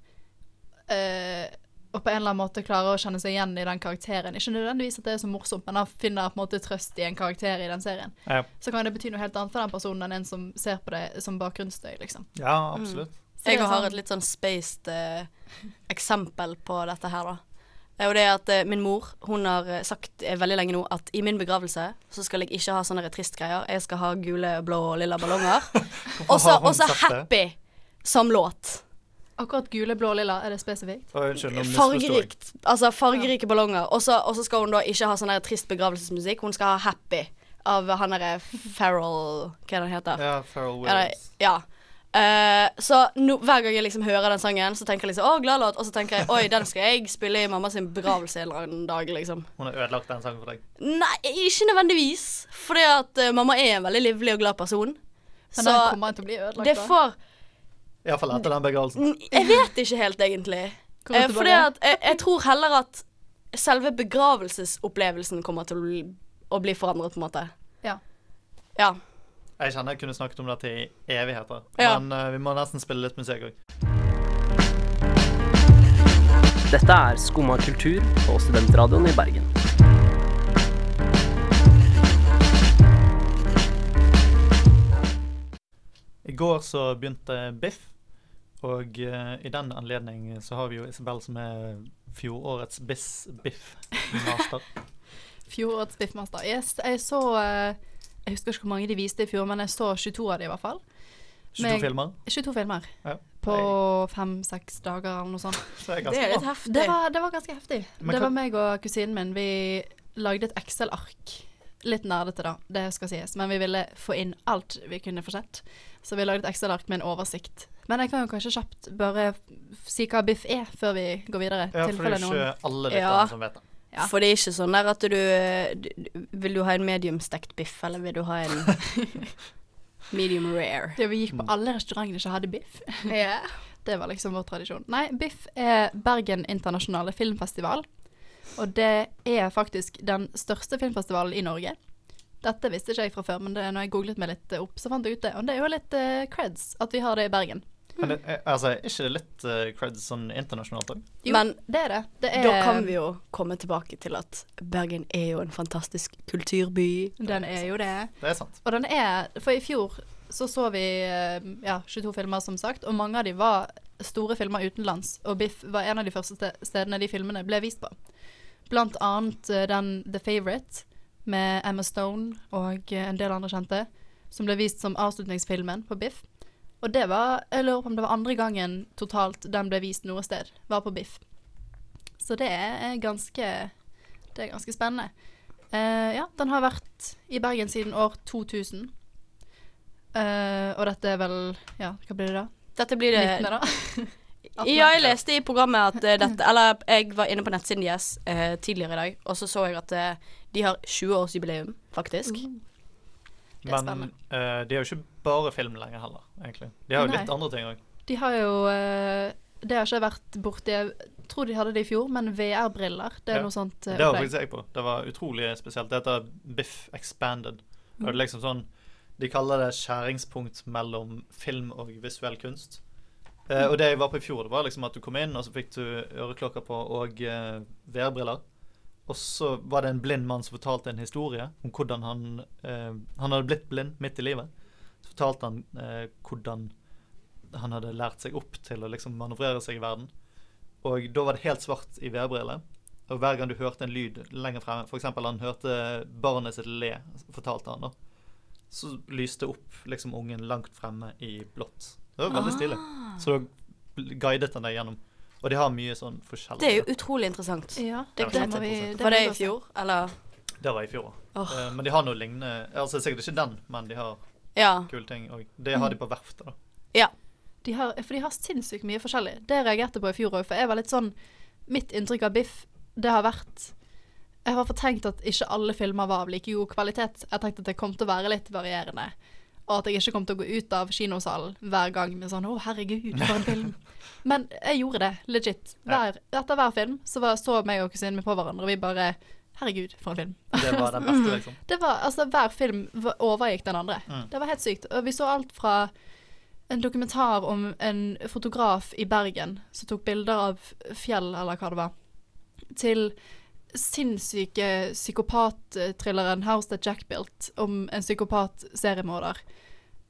Uh, og på en eller annen måte klarer å kjenne seg igjen i den karakteren. Ikke nødvendigvis at det er så morsomt, men han finner på en måte trøst i en karakter i den serien. Ja. Så kan det bety noe helt annet for den personen enn en som ser på det som bakgrunnsstøy, liksom. Ja, absolutt. Det Jeg sånn. har et litt sånn spaced eh, eksempel på dette her, da. Eh, Og det er at eh, min mor hun har eh, sagt eh, veldig lenge nå at i min begravelse så skal jeg ikke ha sånne tristgreier. Jeg skal ha gule, blå og lilla ballonger. Og så det? Happy som låt. Akkurat gule, blå og lilla, er det spesifikt? Oh, unnskyld, nå. Fargerikt. Altså fargerike ballonger. Og så skal hun da ikke ha sånn trist begravelsesmusikk. Hun skal ha Happy av han derre Farrell Hva er det han heter? Ja, Ja, det- Williams. ja. Eh, så no, hver gang jeg liksom hører den sangen, så tenker jeg liksom 'Å, glad låt', og så tenker jeg 'Oi, den skal jeg spille i mamma sin begravelse en eller annen dag', liksom. Hun har ødelagt den sangen for deg. Nei, ikke nødvendigvis. Fordi at uh, mamma er en veldig livlig og glad person. Men den kommer til å bli ødelagt, det da. får Iallfall etter den begravelsen. Jeg vet ikke helt, egentlig. Eh, fordi at jeg, jeg tror heller at selve begravelsesopplevelsen kommer til å bli, å bli forandret, på en måte. Ja. Ja. Jeg kjenner jeg kunne snakket om dette i evigheter, Ja. men uh, vi må nesten spille litt musikk òg. Dette er Skumma kultur på Studentradioen i Bergen. I går så begynte Biff, og uh, i den anledning så har vi jo Isabel som er fjorårets Biff-master. Fjorårets Biffmaster. Yes, jeg så eh, Jeg husker ikke hvor mange de viste i fjor, men jeg så 22 av dem i hvert fall. 22 Med- filmer? 22 filmer. Ja. På fem-seks dager eller noe sånt. Så er litt heftig. Det var, det var ganske heftig. Men det var meg og kusinen min. Vi lagde et Excel-ark. Litt nerdete, da, det skal sies, men vi ville få inn alt vi kunne få sett. Så vi lagde et Excel-ark med en oversikt. Men jeg kan jo kanskje kjapt bare si hva biff er, før vi går videre. Ja, for det er noen- ikke alle lytterne Ja. som vet det. Ja. For det er ikke sånn der at du, du Vil du ha en medium-stekt biff, eller vil du ha en medium rare? Ja, vi gikk på alle restaurantene som hadde biff. Yeah. Det var liksom vår tradisjon. Nei, Biff er Bergen internasjonale filmfestival. Og det er faktisk den største filmfestivalen i Norge. Dette visste ikke jeg fra før, men det, når jeg googlet meg litt opp, så fant jeg ut det. Og det er jo litt uh, creds at vi har det i Bergen. Men det, er- altså, er ikke det litt uh, creds sånn internasjonalt òg? Jo, Men det er det. det er, Da kan vi jo komme tilbake til at Bergen er jo en fantastisk kulturby. Den er jo det. Det er sant. Og den er For i fjor så så vi eh, ja, 22 filmer, som sagt, og mange av de var store filmer utenlands. Og Biff var en av de første stedene de filmene ble vist på. Blant annet eh, den The Favourite med Emma Stone og eh, en del andre kjente, som ble vist som avslutningsfilmen på Biff. Og det var Jeg lurer på om det var andre gangen totalt den ble vist noe sted, var på Biff. Så det er ganske Det er ganske spennende. Uh, ja, den har vært i Bergen siden år 2000. Uh, og dette er vel Ja, hva blir det da? Dette blir det 19. da? Ja, jeg leste i programmet at uh, dette Eller jeg var inne på nettsiden deres eh, tidligere i dag, og så så jeg at eh, de har 20-årsjubileum, faktisk. Er Men uh, de har jo ikke bare film lenger heller, egentlig. De har jo Nei. litt andre ting òg. De har jo uh, Det har ikke vært borti Jeg tror de hadde det i fjor, men VR-briller, det er noe sånt Uh, Det var faktisk jeg på. Det var utrolig spesielt. Det heter Biff Expanded. Og det er liksom sånn De kaller det skjæringspunkt mellom film og visuell kunst. Eh, og det jeg var på i fjor, det var liksom at du kom inn, og så fikk du øreklokker på og VR-briller. Og så var det en blind mann som fortalte en historie om hvordan han eh, Han hadde blitt blind midt i livet. Så fortalte han eh, hvordan han hadde lært seg opp til å liksom manøvrere seg i verden. Og da var det helt svart i VR-briller. Og hver gang du hørte en lyd lenger fremme, f.eks. han hørte barnet sitt le, fortalte han da, så lyste opp liksom ungen langt fremme i blått. Det var veldig stilig. Så da guidet han deg gjennom. Og de har mye sånn forskjellig. Det er jo utrolig interessant. Ja, det det, vi. det, var det i fjor, eller? Det var i fjor. Oh. Uh, men de har noe lignende Altså sikkert ikke den, men de har Ja. kule ting òg. Det har de på verftet, da. Ja. De har, for de har sinnssykt mye forskjellig. Det jeg reagerte på i fjor òg, for jeg var litt sånn Mitt inntrykk av Biff, det har vært Jeg har fortenkt at ikke alle filmer var av like god kvalitet. Jeg tenkte at det kom til å være litt varierende. Og at jeg ikke kom til å gå ut av kinosalen hver gang med sånn 'Å, herregud, for en film'. Men jeg gjorde det, legit. Hver, etter hver film så var, så meg og kusinen min på hverandre, og vi bare Herregud, for en film. Det var den beste, liksom. Det var, altså Hver film overgikk den andre. Mm. Det var helt sykt. Og vi så alt fra en dokumentar om en fotograf i Bergen som tok bilder av fjell, eller hva det var, til sinnssyke psykopatthrilleren 'House That Jack Built' om en psykopat-seriemorder.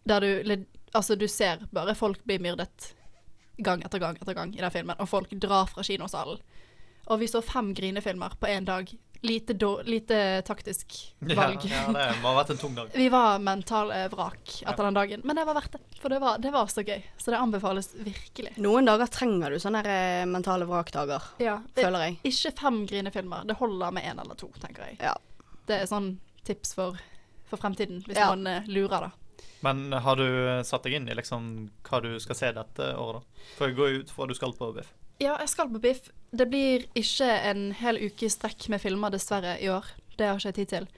Der du, altså, du ser bare folk bli myrdet gang etter gang etter gang i den filmen, og folk drar fra kinosalen. Og vi så fem grinefilmer på én dag. Lite, då- lite taktisk valg. ja, det må ha vært en tung dag. Vi var mentale vrak etter den dagen, men det var verdt det. For det var, det var så gøy. Så det anbefales virkelig. Noen dager trenger du sånne eh, mentale vrakdager, Ja, føler jeg. Ikke fem grinefilmer. Det holder med én eller to, tenker jeg. Ja. Det er sånn tips for, for fremtiden, hvis Ja. man eh, lurer, da. Men har du eh, satt deg inn i liksom hva du skal se dette året, da? For jeg går ut fra du skal på Biff. Ja, jeg skal på Biff. Det blir ikke en hel uke i strekk med filmer, dessverre, i år. Det har ikke jeg tid til.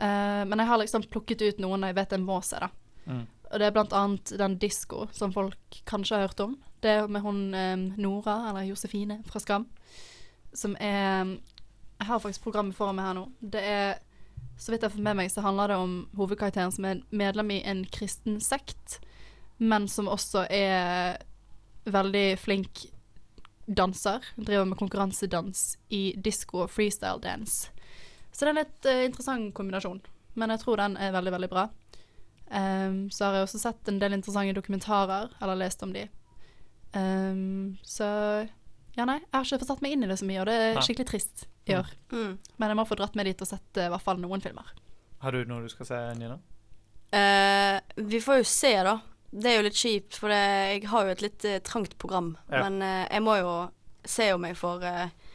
Uh, men jeg har liksom plukket ut noen jeg vet jeg må se, da. Mm. Og det er blant annet den Disko, som folk kanskje har hørt om. Det er med hun um, Nora, eller Josefine, fra Skam. Som er Jeg har faktisk programmet foran meg her nå. Det er Så vidt jeg har fått med meg, så handler det om hovedkarakteren som er medlem i en kristen sekt, men som også er veldig flink danser. Hun driver med konkurransedans i disko og freestyle dance. Så det er en litt uh, interessant kombinasjon. Men jeg tror den er veldig, veldig bra. Um, så har jeg også sett en del interessante dokumentarer, eller lest om de. Um, så ja, nei, jeg har ikke fått satt meg inn i det så mye, og det er skikkelig trist i år. Mm. Men jeg må få dratt meg dit og sett eh, i hvert fall noen filmer. Har du noe du skal se, Nina? Uh, vi får jo se, da. Det er jo litt kjipt, for det, jeg har jo et litt eh, trangt program. Ja. Men eh, jeg må jo se om jeg får uh,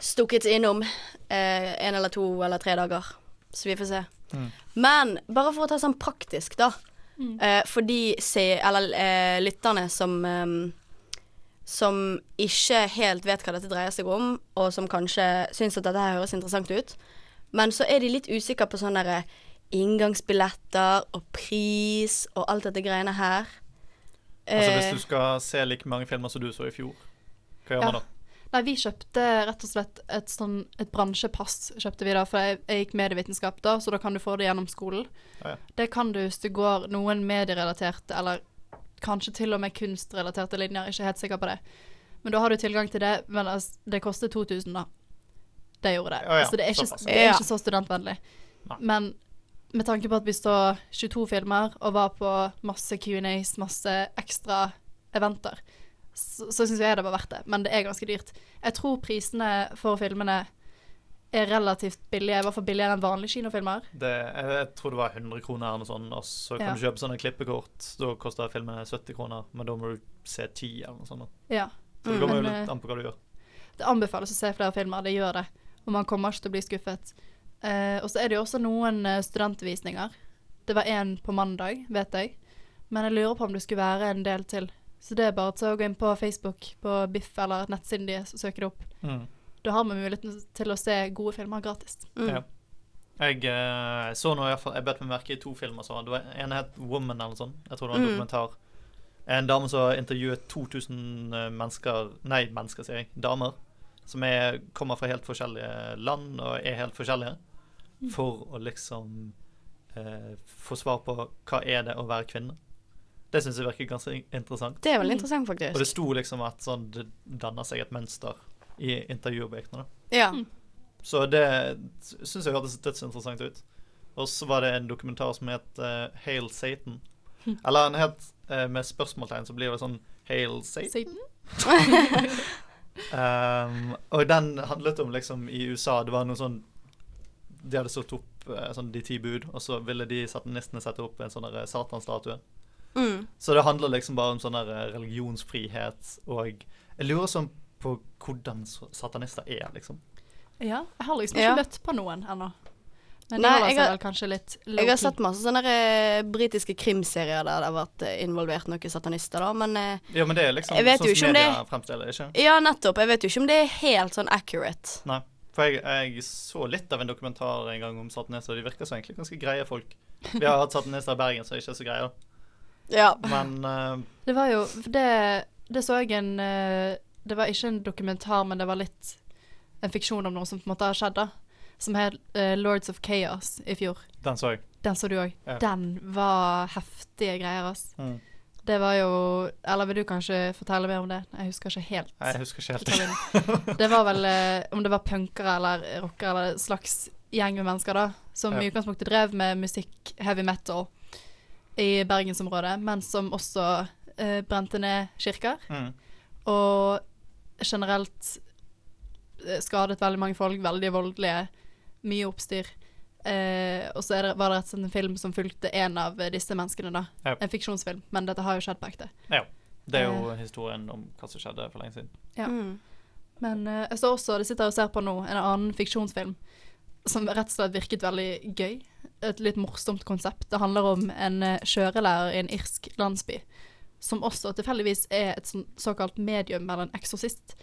stukket innom eh, en eller to eller tre dager. Så vi får se. Mm. Men bare for å ta sånn praktisk, da. Mm. Eh, for de se, eller, eh, lytterne som ehm, Som ikke helt vet hva dette dreier seg om, og som kanskje syns at dette her høres interessant ut. Men så er de litt usikre på sånne derre inngangsbilletter og pris og alt dette greiene her. Altså Eh, Hvis du skal se like mange filmer som du så i fjor, hva gjør Ja. man da? Nei, vi kjøpte rett og slett et sånn et bransjepass, kjøpte vi da, for jeg, jeg gikk medievitenskap da, så da kan du få det gjennom skolen. Ja, ja. Det kan du hvis du går noen medierelaterte, eller kanskje til og med kunstrelaterte linjer, ikke helt sikker på det. Men da har du tilgang til det, men altså, det koster 2000 da. Det gjorde det. Ja, ja, altså, det er ikke, det er ikke så studentvennlig. Nei. Men med tanke på at vi så 22 filmer og var på masse Q&As, masse ekstra eventer, så, så syns jeg det var verdt det. Men det er ganske dyrt. Jeg tror prisene for filmene er relativt billige, i hvert fall billigere enn vanlige kinofilmer. Det, jeg, jeg tror det var 100 kroner eller noe sånt, og så kan Ja. du kjøpe sånne klippekort. Da koster filmene 70 kroner, men da må du se 10 eller noe sånt. Ja. Så det kommer jo litt eh, an på hva du gjør. Det anbefales å se flere filmer, det gjør det. Og man kommer ikke til å bli skuffet. Eh, og så er det jo også noen eh, studentvisninger. Det var én på mandag, vet jeg. Men jeg lurer på om det skulle være en del til. Så det er bare til å gå inn på Facebook, på Biff eller nettsiden deres og søke det opp. Mm. Da har vi muligheten til å se gode filmer gratis. Ja. Jeg eh, så nå iallfall Jeg bet meg merke i to filmer. Så. Det var En het Woman eller noe sånt. Jeg tror det var en Mm. dokumentar. En dame som intervjuet 2000 mennesker Nei, mennesker, sier jeg. Damer. Som er, kommer fra helt forskjellige land og er helt forskjellige. Mm. For å liksom eh, få svar på hva er det å være kvinne. Det syns jeg virker ganske interessant. Det er veldig interessant, faktisk. Og det sto liksom at sånn, det danner seg et mønster i intervjuobjektene. da. Ja. Så det syns jeg hørtes dødsinteressant ut. Og så var det en dokumentar som het uh, Hail Satan. Eller den het uh, med spørsmålstegn, så blir det sånn Hail Satan. um, og den handlet om liksom i USA Det var noe sånn De hadde satt opp eh, sånn De ti bud, og så ville de satanistene sette opp en sånn der satanstatue. Mm. Så det handler liksom bare om sånn der eh, religionsfrihet og Jeg lurer sånn på hvordan satanister er, liksom. Ja, jeg har liksom Ja. ikke møtt på noen ennå. Men Nei, jeg har- litt Jeg har sett masse sånne eh, britiske krimserier der det har vært uh, involvert noen satanister, da, men uh, Ja, men det er liksom sånn som media fremstiller, ikke? Ja, nettopp. Jeg vet jo ikke om det er helt sånn accurate. Nei. For jeg, jeg så litt av en dokumentar en gang om satanister, og de virker som egentlig ganske greie folk. Vi har hatt satanister i Bergen så ikke er så greie, da. Ja. Men uh, Det var jo det, det så jeg en eh, Det var ikke en dokumentar, men det var litt en fiksjon om noe som på en måte har skjedd, da. Som het uh, Lords of Chaos i fjor. den så jeg. Den så du òg. Ja. Den var heftige greier, ass. Mm. Det var jo Eller vil du kanskje fortelle mer om det? Jeg husker ikke helt. Nei, jeg husker ikke helt. det var vel eh, Om det var punkere eller rockere eller en slags gjeng med mennesker, da. Som Ja. i utgangspunktet drev med musikk, heavy metal, i bergensområdet. Men som også eh, brente ned kirker. Mm. Og generelt eh, skadet veldig mange folk. Veldig voldelige. Mye oppstyr. Eh, og så er det, var det rett og slett en film som fulgte en av disse menneskene, da. Ja. En fiksjonsfilm, men dette har jo skjedd på ekte. Ja. Det er jo historien om hva som skjedde for lenge siden. Ja. Mm. Men uh, jeg står også, det sitter jeg og ser på nå, en annen fiksjonsfilm som rett og slett virket veldig gøy. Et litt morsomt konsept. Det handler om en kjørelærer i en irsk landsby, som også tilfeldigvis er et sånn såkalt medium eller en eksorsist,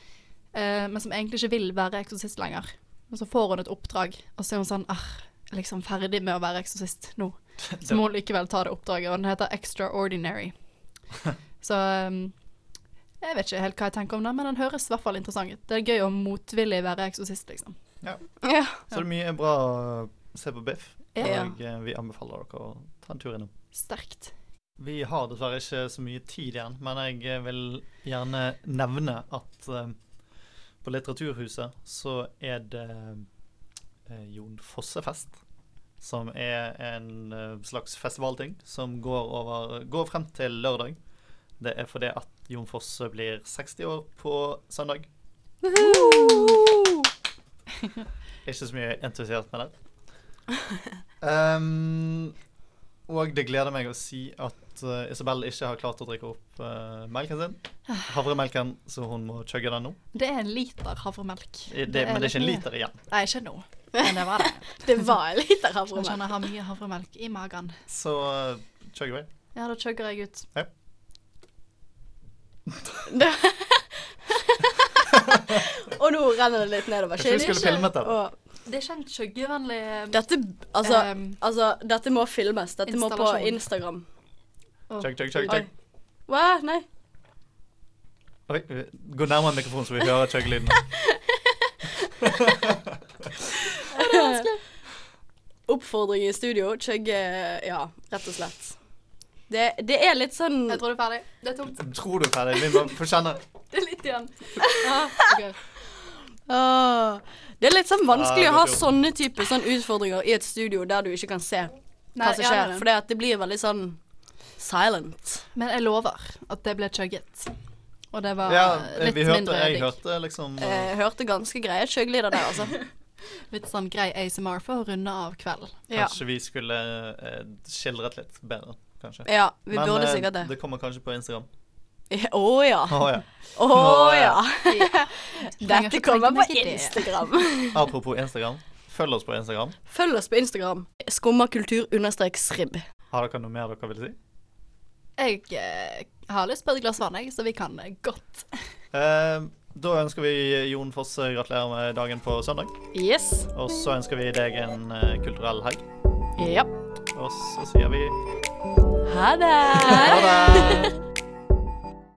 eh, men som egentlig ikke vil være eksorsist lenger. Og så får hun et oppdrag, og så er hun sånn ah, liksom ferdig med å være eksorsist nå. Så må hun likevel ta det oppdraget, og den heter Extraordinary. Så um, jeg vet ikke helt hva jeg tenker om den, men den høres i hvert fall interessant ut. Det er gøy å motvillig være eksorsist, liksom. Ja. Ja. Så det er mye bra å se på Biff, Ja. og eh, vi anbefaler dere å ta en tur innom. Sterkt. Vi har dessverre ikke så mye tid igjen, men jeg eh, vil gjerne nevne at uh, på Litteraturhuset så er det Jon Fosse-fest. Som er en eh, slags festivalting som går, over, går frem til lørdag. Det er fordi at Jon Fosse blir 60 år på søndag. Ikke så mye entusiasme der. Um, og det gleder meg å si at uh, Isabel ikke har klart å drikke opp uh, melken sin. Havremelken, så hun må chugge den nå. Det er en liter havremelk. Det, det- men det er ikke en liter igjen. Nei, ikke nå. Men det var det. Det var en liter Jeg havremelk. kjenner jeg har mye havremelk i magen. Så uh, chugg away. Ja, da chugger jeg ut. Ja. Og nå renner det litt nedover. Kanskje vi skulle filmet det? Og Det er ikke en chuggevennlig dette, altså, um, altså, dette må filmes. Dette må på. Instagram. Chug, chug, chug, chug. Hva? Nei. Oi, gå nærmere mikrofonen, så vi hører chugg-lyden. Oppfordring i studio. Chugge Ja, rett og slett. Det, det er litt sånn Jeg tror du er ferdig. Det er tomt. Tror du er ferdig? Vi må få kjenne. Det er litt igjen. Ah, okay. ah, Det er litt sånn vanskelig Ah, å ha vet sånne type sånn utfordringer i et studio der du ikke kan se Nei, hva som skjer. det er det. For det, blir veldig sånn silent. Men jeg lover at det ble chugget. Og det var Ja, litt hørte, mindre jeg hørte liksom uh, Jeg hørte ganske greie chuglyder der, altså. Litt sånn grei ASMR for å runde av kvelden. Ja. Kanskje vi skulle eh, skildret litt bedre, kanskje. Ja, vi Men, burde eh, sikkert det. det kommer kanskje på Instagram. Å ja. Å ja. Å Å, ja. Dette kommer på. Instagram. Apropos Instagram. Følg oss på Instagram. Følg oss på Instagram. Skummakultur understrek sribb. Har dere noe mer dere vil si? Jeg eh, har lyst på et glass vann, jeg, så vi kan eh, godt. Eh, da ønsker vi Jon Fosse gratulerer med dagen på søndag. Yes. Og så ønsker vi deg en eh, kulturell helg. Ja. Og så sier vi Ha det. ha det.